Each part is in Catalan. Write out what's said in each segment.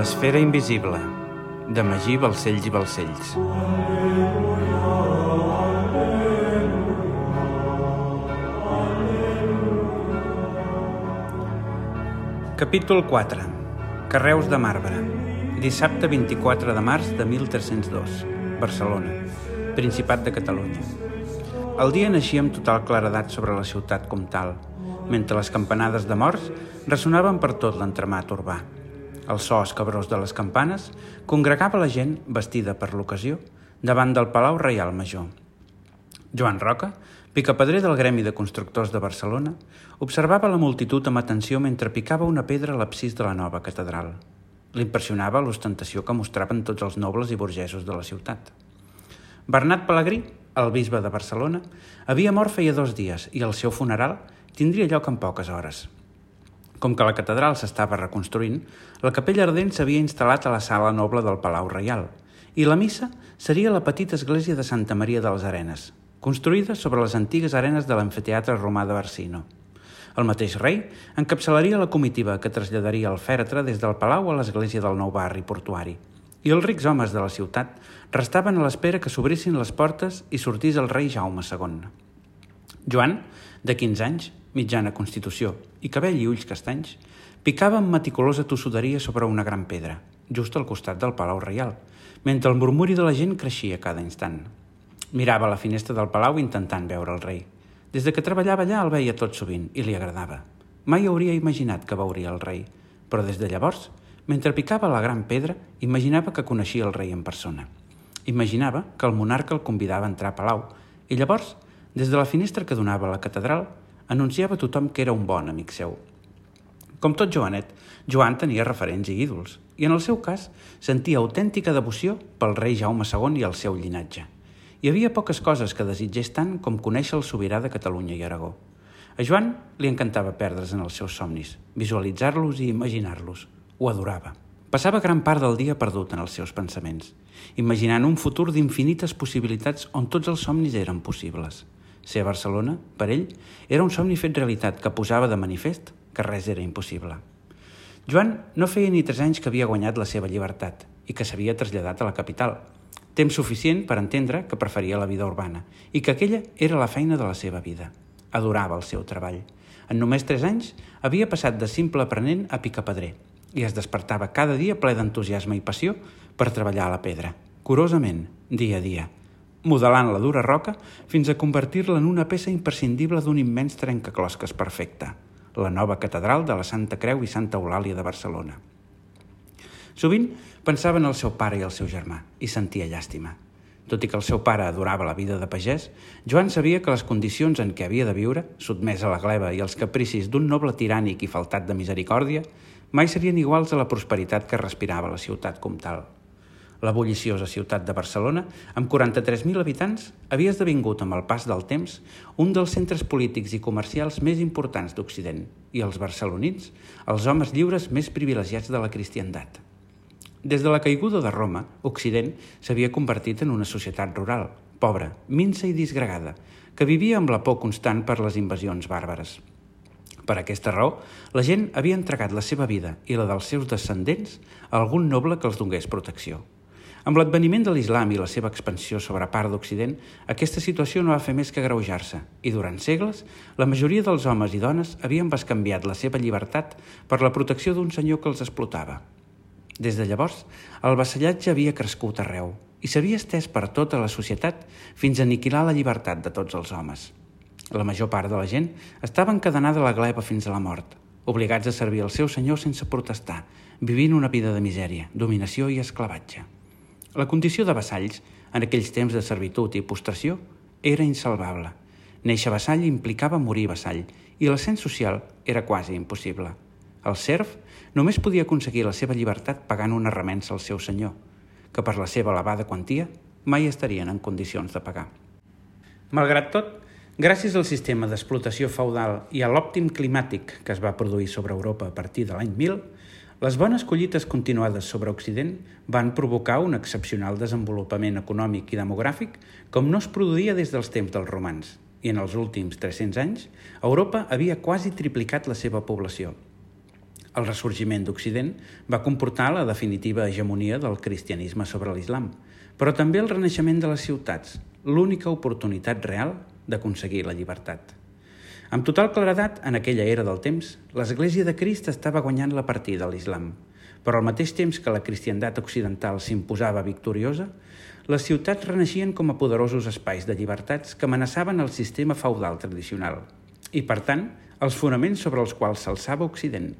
L'esfera invisible, de Magí Balcells i Balcells. Capítol 4. Carreus de marbre. Dissabte 24 de març de 1302. Barcelona. Principat de Catalunya. El dia naixia amb total claredat sobre la ciutat com tal, mentre les campanades de morts ressonaven per tot l'entremat urbà. El so escabrós de les campanes congregava la gent, vestida per l'ocasió, davant del Palau Reial Major. Joan Roca, Picapedrer del Gremi de Constructors de Barcelona observava la multitud amb atenció mentre picava una pedra a l'absis de la nova catedral. L'impressionava l'ostentació que mostraven tots els nobles i burgesos de la ciutat. Bernat Pellegrí, el bisbe de Barcelona, havia mort feia dos dies i el seu funeral tindria lloc en poques hores. Com que la catedral s'estava reconstruint, la capella ardent s'havia instal·lat a la sala noble del Palau Reial i la missa seria la petita església de Santa Maria de les Arenes, construïda sobre les antigues arenes de l'amfiteatre romà de Barsino. El mateix rei encapçalaria la comitiva que traslladaria el fèretre des del palau a l'església del nou barri portuari. I els rics homes de la ciutat restaven a l'espera que s'obrissin les portes i sortís el rei Jaume II. Joan, de 15 anys, mitjana constitució i cabell i ulls castanys, picava amb meticulosa tossuderia sobre una gran pedra, just al costat del Palau Reial, mentre el murmuri de la gent creixia cada instant. Mirava la finestra del palau intentant veure el rei. Des de que treballava allà el veia tot sovint i li agradava. Mai hauria imaginat que veuria el rei, però des de llavors, mentre picava la gran pedra, imaginava que coneixia el rei en persona. Imaginava que el monarca el convidava a entrar a palau i llavors, des de la finestra que donava a la catedral, anunciava a tothom que era un bon amic seu. Com tot Joanet, Joan tenia referents i ídols, i en el seu cas sentia autèntica devoció pel rei Jaume II i el seu llinatge. Hi havia poques coses que desitgés tant com conèixer el sobirà de Catalunya i Aragó. A Joan li encantava perdre's en els seus somnis, visualitzar-los i imaginar-los. Ho adorava. Passava gran part del dia perdut en els seus pensaments, imaginant un futur d'infinites possibilitats on tots els somnis eren possibles. Ser a Barcelona, per ell, era un somni fet realitat que posava de manifest que res era impossible. Joan no feia ni tres anys que havia guanyat la seva llibertat i que s'havia traslladat a la capital, Temps suficient per entendre que preferia la vida urbana i que aquella era la feina de la seva vida. Adorava el seu treball. En només tres anys havia passat de simple aprenent a picapedrer i es despertava cada dia ple d'entusiasme i passió per treballar a la pedra, curosament, dia a dia, modelant la dura roca fins a convertir-la en una peça imprescindible d'un immens trencaclosques perfecte, la nova catedral de la Santa Creu i Santa Eulàlia de Barcelona. Sovint pensava en el seu pare i el seu germà i sentia llàstima. Tot i que el seu pare adorava la vida de pagès, Joan sabia que les condicions en què havia de viure, sotmès a la gleba i als capricis d'un noble tirànic i faltat de misericòrdia, mai serien iguals a la prosperitat que respirava la ciutat comtal. La bulliciosa ciutat de Barcelona, amb 43.000 habitants, havia esdevingut amb el pas del temps un dels centres polítics i comercials més importants d'Occident i els barcelonins, els homes lliures més privilegiats de la cristiandat. Des de la caiguda de Roma, Occident s'havia convertit en una societat rural, pobra, minsa i disgregada, que vivia amb la por constant per les invasions bàrbares. Per aquesta raó, la gent havia entregat la seva vida i la dels seus descendents a algun noble que els donés protecció. Amb l'adveniment de l'islam i la seva expansió sobre part d'Occident, aquesta situació no va fer més que greujar-se i durant segles la majoria dels homes i dones havien bescanviat la seva llibertat per la protecció d'un senyor que els explotava. Des de llavors, el vassallatge havia crescut arreu i s'havia estès per tota la societat fins a aniquilar la llibertat de tots els homes. La major part de la gent estava encadenada a la gleba fins a la mort, obligats a servir el seu senyor sense protestar, vivint una vida de misèria, dominació i esclavatge. La condició de vassalls, en aquells temps de servitud i postració, era insalvable. Néixer vassall implicava morir vassall i l'ascens social era quasi impossible. El serf només podia aconseguir la seva llibertat pagant una remensa al seu senyor, que per la seva elevada quantia mai estarien en condicions de pagar. Malgrat tot, gràcies al sistema d'explotació feudal i a l'òptim climàtic que es va produir sobre Europa a partir de l'any 1000, les bones collites continuades sobre Occident van provocar un excepcional desenvolupament econòmic i demogràfic com no es produïa des dels temps dels romans, i en els últims 300 anys, Europa havia quasi triplicat la seva població – El ressorgiment d'Occident va comportar la definitiva hegemonia del cristianisme sobre l'islam, però també el renaixement de les ciutats, l'única oportunitat real d'aconseguir la llibertat. Amb total claredat, en aquella era del temps, l'Església de Crist estava guanyant la partida a l'islam, però al mateix temps que la cristiandat occidental s'imposava victoriosa, les ciutats reneixien com a poderosos espais de llibertats que amenaçaven el sistema feudal tradicional i, per tant, els fonaments sobre els quals s'alçava Occident.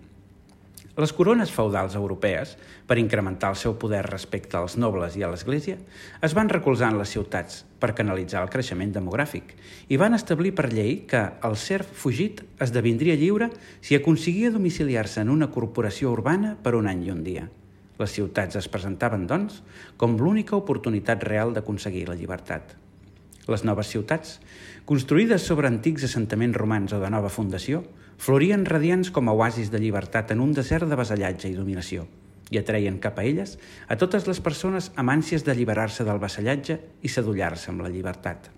Les corones feudals europees, per incrementar el seu poder respecte als nobles i a l'Església, es van recolzar en les ciutats per canalitzar el creixement demogràfic i van establir per llei que el serf fugit esdevindria lliure si aconseguia domiciliar-se en una corporació urbana per un any i un dia. Les ciutats es presentaven, doncs, com l'única oportunitat real d'aconseguir la llibertat. Les noves ciutats, construïdes sobre antics assentaments romans o de nova fundació, florien radiants com a oasis de llibertat en un desert de vasallatge i dominació i atreien cap a elles a totes les persones amb ànsies d'alliberar-se del vassallatge i sedullar-se amb la llibertat.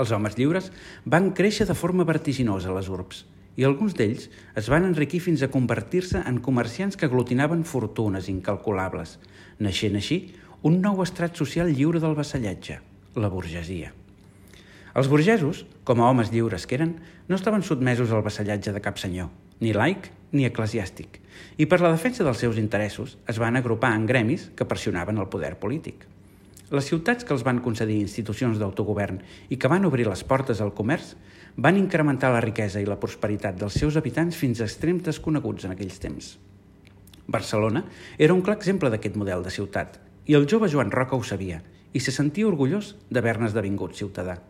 Els homes lliures van créixer de forma vertiginosa a les urbs, i alguns d'ells es van enriquir fins a convertir-se en comerciants que aglutinaven fortunes incalculables, naixent així un nou estrat social lliure del vassallatge, la burgesia. Els burgesos, com a homes lliures que eren, no estaven sotmesos al vassallatge de cap senyor, ni laic ni eclesiàstic, i per la defensa dels seus interessos es van agrupar en gremis que pressionaven el poder polític. Les ciutats que els van concedir institucions d'autogovern i que van obrir les portes al comerç van incrementar la riquesa i la prosperitat dels seus habitants fins a extrems desconeguts en aquells temps. Barcelona era un clar exemple d'aquest model de ciutat, i el jove Joan Roca ho sabia, i se sentia orgullós d'haver-ne esdevingut ciutadà.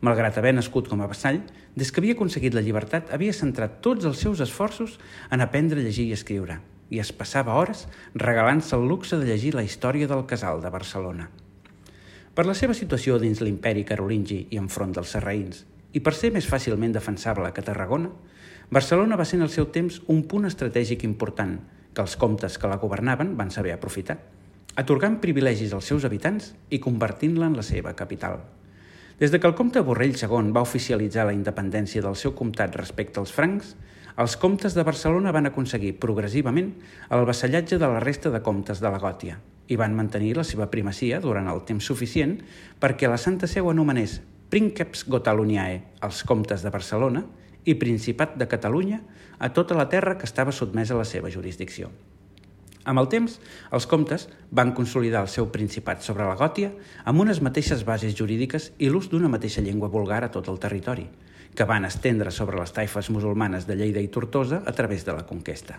Malgrat haver nascut com a vassall, des que havia aconseguit la llibertat havia centrat tots els seus esforços en aprendre a llegir i escriure, i es passava hores regalant-se el luxe de llegir la història del casal de Barcelona. Per la seva situació dins l'imperi carolingi i enfront dels serraïns, i per ser més fàcilment defensable que Tarragona, Barcelona va ser en el seu temps un punt estratègic important que els comtes que la governaven van saber aprofitar, atorgant privilegis als seus habitants i convertint-la en la seva capital. Des de que el comte Borrell II va oficialitzar la independència del seu comtat respecte als francs, els comtes de Barcelona van aconseguir progressivament el vassallatge de la resta de comtes de la Gòtia i van mantenir la seva primacia durant el temps suficient perquè la Santa Seu anomenés Prínceps Gotaluniae, els comtes de Barcelona, i Principat de Catalunya a tota la terra que estava sotmesa a la seva jurisdicció. Amb el temps, els comtes van consolidar el seu principat sobre la Gòtia amb unes mateixes bases jurídiques i l'ús d'una mateixa llengua vulgar a tot el territori, que van estendre sobre les taifes musulmanes de Lleida i Tortosa a través de la conquesta.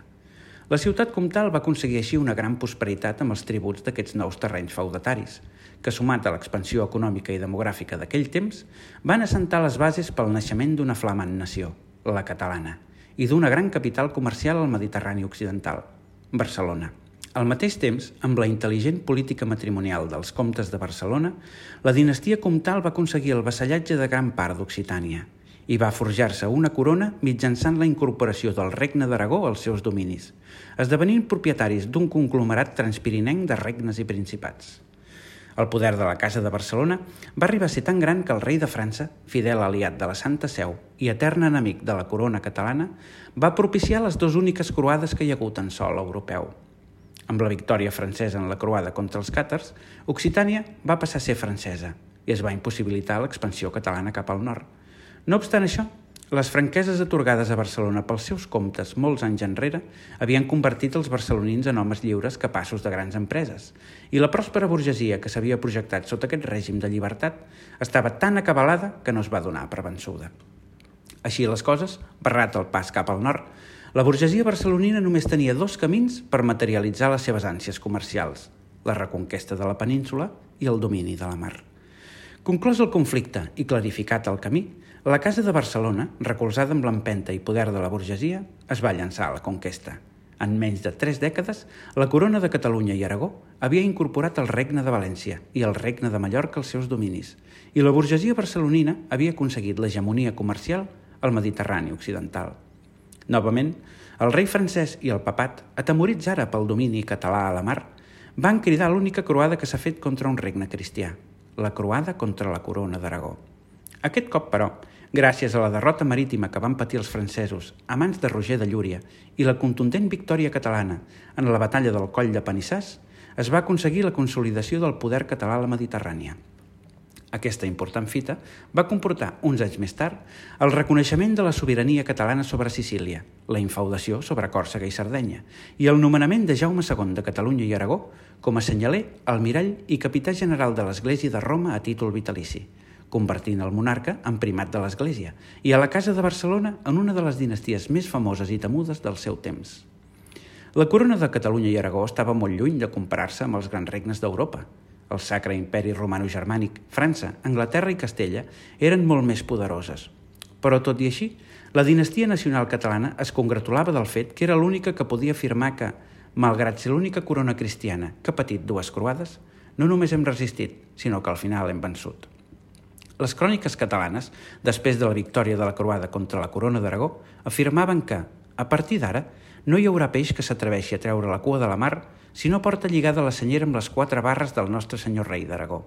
La ciutat comtal va aconseguir així una gran prosperitat amb els tributs d'aquests nous terrenys feudataris, que sumat a l'expansió econòmica i demogràfica d'aquell temps, van assentar les bases pel naixement d'una flamant nació, la catalana, i d'una gran capital comercial al Mediterrani occidental, Barcelona. Al mateix temps, amb la intel·ligent política matrimonial dels comtes de Barcelona, la dinastia comtal va aconseguir el vassallatge de gran part d'Occitània – i va forjar-se una corona mitjançant la incorporació del regne d'Aragó als seus dominis, esdevenint propietaris d'un conglomerat transpirinenc de regnes i principats. El poder de la Casa de Barcelona va arribar a ser tan gran que el rei de França, fidel aliat de la Santa Seu i etern enemic de la corona catalana, va propiciar les dues úniques croades que hi ha hagut en sol europeu. Amb la victòria francesa en la croada contra els càtars, Occitània va passar a ser francesa i es va impossibilitar l'expansió catalana cap al nord, no obstant això, les franqueses atorgades a Barcelona pels seus comptes molts anys enrere havien convertit els barcelonins en homes lliures capaços de grans empreses, i la pròspera burgesia que s'havia projectat sota aquest règim de llibertat estava tan acabalada que no es va donar per vençuda. Així les coses, barrat el pas cap al nord, la burgesia barcelonina només tenia dos camins per materialitzar les seves ànsies comercials, la reconquesta de la península i el domini de la mar. Conclòs el conflicte i clarificat el camí, la Casa de Barcelona, recolzada amb l'empenta i poder de la burgesia, es va llançar a la conquesta. En menys de tres dècades, la corona de Catalunya i Aragó havia incorporat el regne de València i el regne de Mallorca als seus dominis, i la burgesia barcelonina havia aconseguit l'hegemonia comercial al Mediterrani occidental. Novament, el rei francès i el papat, atemorits ara pel domini català a la mar, van cridar l'única croada que s'ha fet contra un regne cristià, la croada contra la corona d'Aragó. Aquest cop, però, gràcies a la derrota marítima que van patir els francesos a mans de Roger de Llúria i la contundent victòria catalana en la batalla del Coll de Panissàs, es va aconseguir la consolidació del poder català a la Mediterrània. Aquesta important fita va comportar, uns anys més tard, el reconeixement de la sobirania catalana sobre Sicília, la infaudació sobre Còrsega i Sardenya i el nomenament de Jaume II de Catalunya i Aragó com a senyaler, almirall i capità general de l'Església de Roma a títol vitalici, convertint el monarca en primat de l'Església i a la Casa de Barcelona en una de les dinasties més famoses i temudes del seu temps. La corona de Catalunya i Aragó estava molt lluny de comparar-se amb els grans regnes d'Europa, el Sacre Imperi Romano-Germànic, França, Anglaterra i Castella eren molt més poderoses. Però, tot i així, la dinastia nacional catalana es congratulava del fet que era l'única que podia afirmar que, malgrat ser l'única corona cristiana que ha patit dues croades, no només hem resistit, sinó que al final hem vençut. Les cròniques catalanes, després de la victòria de la croada contra la corona d'Aragó, afirmaven que, a partir d'ara, no hi haurà peix que s'atreveixi a treure la cua de la mar si no porta lligada la senyera amb les quatre barres del nostre senyor rei d'Aragó.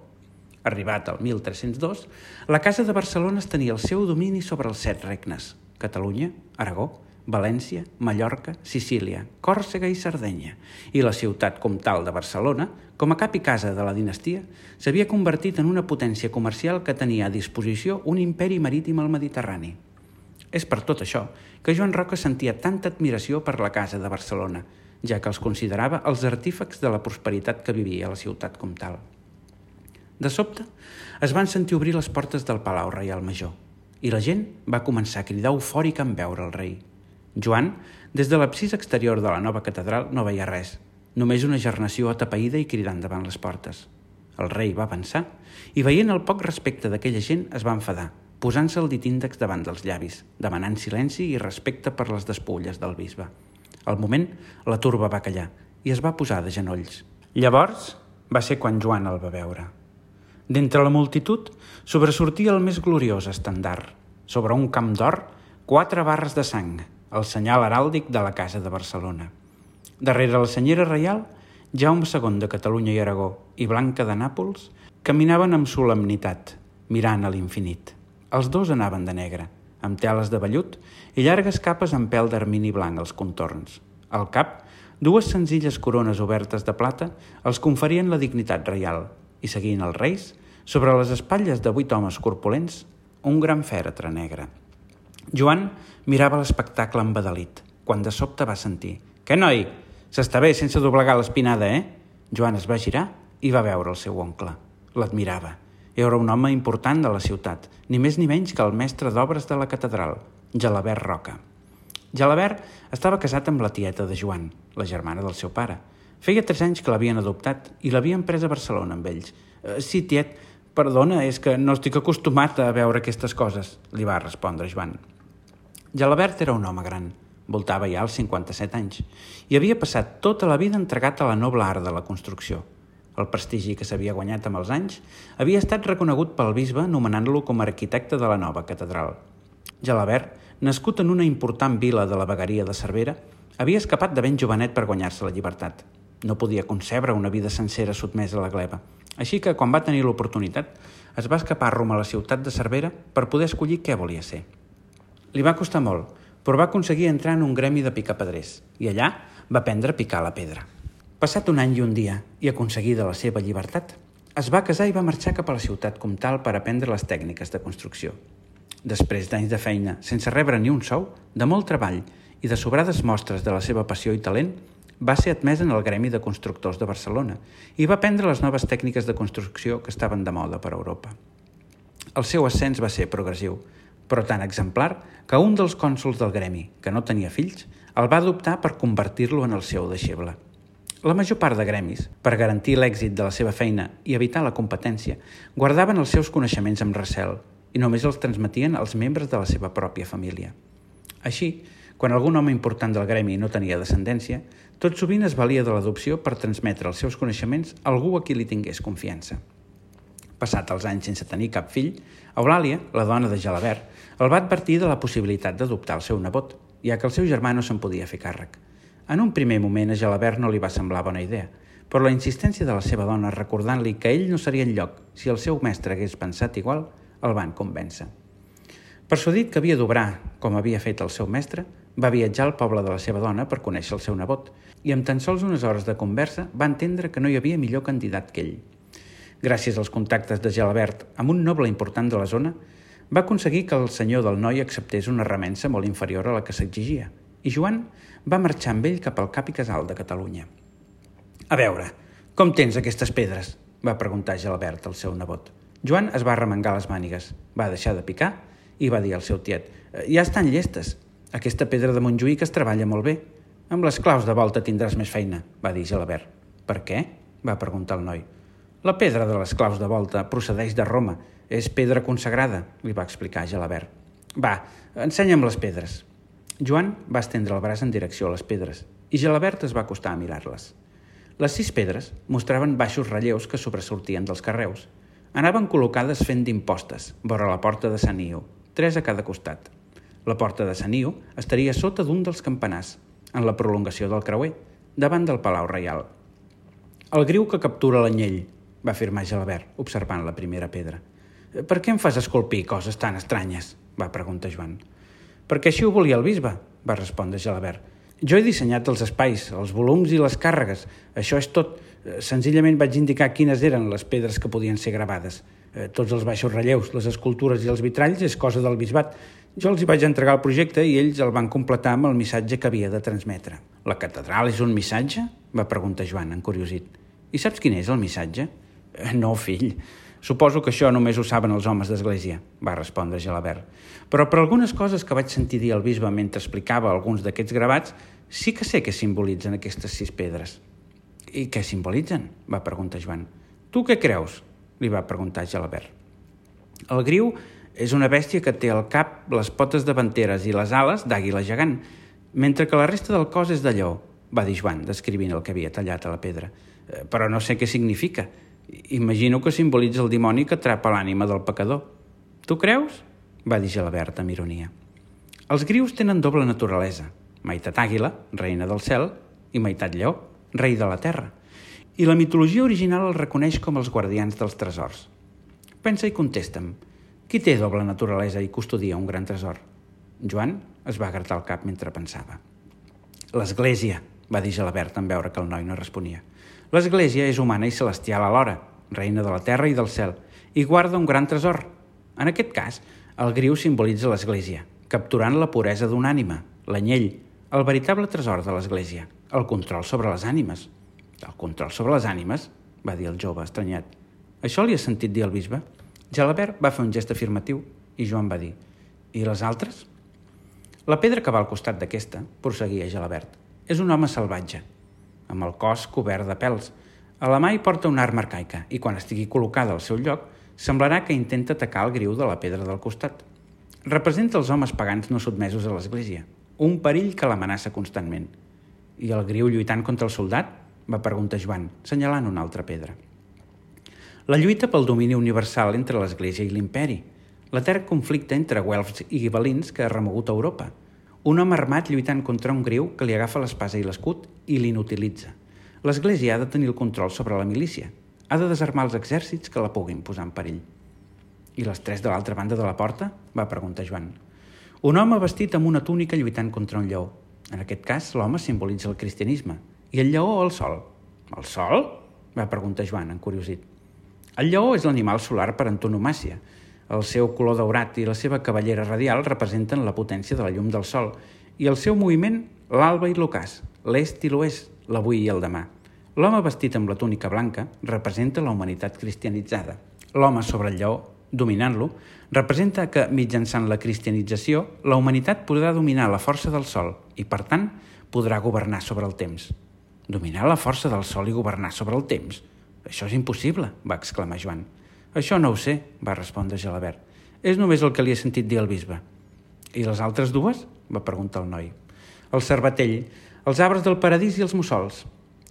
Arribat al 1302, la Casa de Barcelona tenia el seu domini sobre els set regnes, Catalunya, Aragó, València, Mallorca, Sicília, Còrsega i Sardenya, i la ciutat comtal de Barcelona, com a cap i casa de la dinastia, s'havia convertit en una potència comercial que tenia a disposició un imperi marítim al Mediterrani. És per tot això que Joan Roca sentia tanta admiració per la casa de Barcelona, ja que els considerava els artífecs de la prosperitat que vivia la ciutat comtal. De sobte, es van sentir obrir les portes del Palau Reial Major i la gent va començar a cridar eufòrica en veure el rei. Joan, des de l'absis exterior de la nova catedral, no veia res, només una gernació atapeïda i cridant davant les portes. El rei va avançar i, veient el poc respecte d'aquella gent, es va enfadar, posant-se el dit índex davant dels llavis, demanant silenci i respecte per les despulles del bisbe. Al moment, la turba va callar i es va posar de genolls. Llavors va ser quan Joan el va veure. D'entre la multitud sobresortia el més gloriós estandard. Sobre un camp d'or, quatre barres de sang, el senyal heràldic de la Casa de Barcelona. Darrere la senyera reial, Jaume II de Catalunya i Aragó i Blanca de Nàpols caminaven amb solemnitat, mirant a l'infinit. Els dos anaven de negre, amb teles de vellut i llargues capes amb pèl d'armini blanc als contorns. Al cap, dues senzilles corones obertes de plata els conferien la dignitat reial i, seguint els reis, sobre les espatlles de vuit homes corpulents, un gran fèretre negre. Joan mirava l'espectacle embadalit, quan de sobte va sentir «Què, noi? S'està bé sense doblegar l'espinada, eh?» Joan es va girar i va veure el seu oncle. L'admirava. Era un home important de la ciutat, ni més ni menys que el mestre d'obres de la catedral, Gelabert Roca. Gelabert estava casat amb la tieta de Joan, la germana del seu pare. Feia tres anys que l'havien adoptat i l'havien pres a Barcelona amb ells. Eh, sí, tiet, perdona, és que no estic acostumat a veure aquestes coses, li va respondre Joan. Gelabert era un home gran, voltava ja als 57 anys, i havia passat tota la vida entregat a la noble art de la construcció – el prestigi que s'havia guanyat amb els anys havia estat reconegut pel bisbe nomenant-lo com a arquitecte de la nova catedral. Gelabert, nascut en una important vila de la vegueria de Cervera, havia escapat de ben jovenet per guanyar-se la llibertat. No podia concebre una vida sencera sotmesa a la gleba. Així que, quan va tenir l'oportunitat, es va escapar rum a la ciutat de Cervera per poder escollir què volia ser. Li va costar molt, però va aconseguir entrar en un gremi de picapedrers i allà va aprendre a picar la pedra. Passat un any i un dia, i aconseguida la seva llibertat, es va casar i va marxar cap a la ciutat comtal per aprendre les tècniques de construcció. Després d'anys de feina, sense rebre ni un sou, de molt treball i de sobrades mostres de la seva passió i talent, va ser admès en el Gremi de Constructors de Barcelona i va aprendre les noves tècniques de construcció que estaven de moda per Europa. El seu ascens va ser progressiu, però tan exemplar que un dels cònsols del gremi, que no tenia fills, el va adoptar per convertir-lo en el seu deixeble. La major part de gremis, per garantir l'èxit de la seva feina i evitar la competència, guardaven els seus coneixements amb recel i només els transmetien als membres de la seva pròpia família. Així, quan algun home important del gremi no tenia descendència, tot sovint es valia de l'adopció per transmetre els seus coneixements a algú a qui li tingués confiança. Passat els anys sense tenir cap fill, Eulàlia, la dona de Gelabert, el va advertir de la possibilitat d'adoptar el seu nebot, ja que el seu germà no se'n podia fer càrrec. En un primer moment a Gelabert no li va semblar bona idea, però la insistència de la seva dona recordant-li que ell no seria lloc si el seu mestre hagués pensat igual, el van convèncer. Persuadit que havia d'obrar, com havia fet el seu mestre, va viatjar al poble de la seva dona per conèixer el seu nebot i amb tan sols unes hores de conversa va entendre que no hi havia millor candidat que ell. Gràcies als contactes de Gelabert amb un noble important de la zona, va aconseguir que el senyor del noi acceptés una remensa molt inferior a la que s'exigia i Joan va marxar amb ell cap al cap i casal de Catalunya. A veure, com tens aquestes pedres? va preguntar Gelabert al seu nebot. Joan es va remengar les mànigues, va deixar de picar i va dir al seu tiet «Ja estan llestes. Aquesta pedra de Montjuïc es treballa molt bé. Amb les claus de volta tindràs més feina», va dir Gelabert. «Per què?», va preguntar el noi. «La pedra de les claus de volta procedeix de Roma. És pedra consagrada», li va explicar Gelabert. «Va, ensenya'm les pedres». Joan va estendre el braç en direcció a les pedres i Gelabert es va acostar a mirar-les. Les sis pedres mostraven baixos relleus que sobresortien dels carreus. Anaven col·locades fent d'impostes, vora la porta de Sant Iu, tres a cada costat. La porta de Sant Iu estaria sota d'un dels campanars, en la prolongació del creuer, davant del Palau Reial. El griu que captura l'anyell, va afirmar Gelabert, observant la primera pedra. Per què em fas esculpir coses tan estranyes? va preguntar Joan. Perquè així ho volia el bisbe, va respondre Gelabert. Jo he dissenyat els espais, els volums i les càrregues. Això és tot. Eh, senzillament vaig indicar quines eren les pedres que podien ser gravades. Eh, tots els baixos relleus, les escultures i els vitralls és cosa del bisbat. Jo els hi vaig entregar el projecte i ells el van completar amb el missatge que havia de transmetre. La catedral és un missatge? va preguntar Joan, encuriosit. I saps quin és el missatge? Eh, no, fill. Suposo que això només ho saben els homes d'església, va respondre Gelabert. Però per algunes coses que vaig sentir dir al bisbe mentre explicava alguns d'aquests gravats, sí que sé què simbolitzen aquestes sis pedres. I què simbolitzen? va preguntar Joan. Tu què creus? li va preguntar Gelabert. El griu és una bèstia que té al cap les potes davanteres i les ales d'àguila gegant, mentre que la resta del cos és de lleó, va dir Joan, descrivint el que havia tallat a la pedra. Eh, però no sé què significa. Imagino que simbolitza el dimoni que atrapa l'ànima del pecador. Tu creus? va dir Gelabert amb ironia. Els grius tenen doble naturalesa, meitat àguila, reina del cel, i meitat lleó, rei de la terra. I la mitologia original els reconeix com els guardians dels tresors. Pensa i contesta'm, qui té doble naturalesa i custodia un gran tresor? Joan es va agartar el cap mentre pensava. L'Església, va dir Gelabert en veure que el noi no responia. L'Església és humana i celestial alhora, reina de la terra i del cel, i guarda un gran tresor. En aquest cas, el griu simbolitza l'Església, capturant la puresa d'un ànima, l'anyell, el veritable tresor de l'Església, el control sobre les ànimes. El control sobre les ànimes? va dir el jove, estranyat. Això li ha sentit dir el bisbe? Gelabert va fer un gest afirmatiu i Joan va dir «I les altres?» La pedra que va al costat d'aquesta, prosseguia Gelabert, és un home salvatge, amb el cos cobert de pèls. A la mà hi porta una arma arcaica i quan estigui col·locada al seu lloc semblarà que intenta atacar el griu de la pedra del costat. Representa els homes pagans no sotmesos a l'Església, un perill que l'amenaça constantment. I el griu lluitant contra el soldat? va preguntar Joan, senyalant una altra pedra. La lluita pel domini universal entre l'Església i l'imperi, l'etern conflicte entre guelfs i gibelins que ha remogut Europa – un home armat lluitant contra un griu que li agafa l'espasa i l'escut i l'inutilitza. L'Església ha de tenir el control sobre la milícia. Ha de desarmar els exèrcits que la puguin posar en perill. I les tres de l'altra banda de la porta? va preguntar Joan. Un home vestit amb una túnica lluitant contra un lleó. En aquest cas, l'home simbolitza el cristianisme. I el lleó el sol. El sol? va preguntar Joan, encuriosit. El lleó és l'animal solar per antonomàcia, el seu color daurat i la seva cavallera radial representen la potència de la llum del sol i el seu moviment l'alba i l'ocàs, l'est i l'oest, l'avui i el demà. L'home vestit amb la túnica blanca representa la humanitat cristianitzada. L'home sobre el lleó, dominant-lo, representa que, mitjançant la cristianització, la humanitat podrà dominar la força del sol i, per tant, podrà governar sobre el temps. Dominar la força del sol i governar sobre el temps? Això és impossible, va exclamar Joan. Això no ho sé, va respondre Gelabert. És només el que li he sentit dir al bisbe. I les altres dues? va preguntar el noi. El cervatell, els arbres del paradís i els mussols.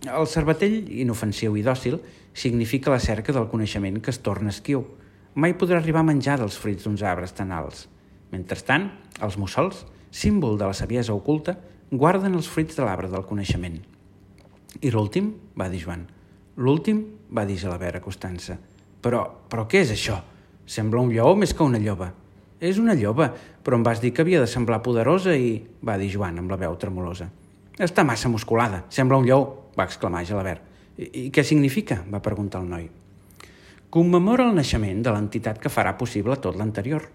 El cervatell, inofensiu i dòcil, significa la cerca del coneixement que es torna esquiu. Mai podrà arribar a menjar dels fruits d'uns arbres tan alts. Mentrestant, els mussols, símbol de la saviesa oculta, guarden els fruits de l'arbre del coneixement. I l'últim? va dir Joan. L'últim? va dir Gelabert acostant-se. Però, però què és això? Sembla un lleó més que una lloba. És una lloba, però em vas dir que havia de semblar poderosa i... va dir Joan amb la veu tremolosa. Està massa musculada, sembla un lleó, va exclamar Gelabert. I, I què significa? va preguntar el noi. Commemora el naixement de l'entitat que farà possible tot l'anterior.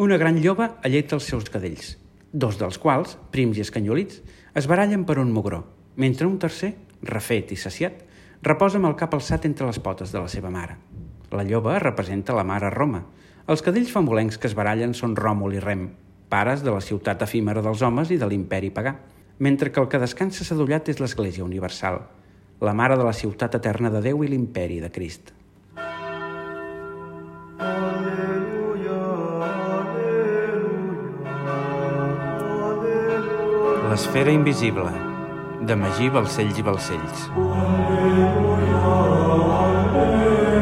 Una gran lloba alleta els seus cadells, dos dels quals, prims i escanyolits, es barallen per un mugró, mentre un tercer, refet i saciat, reposa amb el cap alçat entre les potes de la seva mare. La lloba representa la mare Roma. Els cadells famolencs que es barallen són Ròmul i Rem, pares de la ciutat efímera dels homes i de l'imperi pagà, mentre que el que descansa sadollat és l'Església Universal, la mare de la ciutat eterna de Déu i l'imperi de Crist. L'esfera invisible, de Magí Balcells i Balcells. Aleluia, aleluia.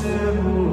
Señor.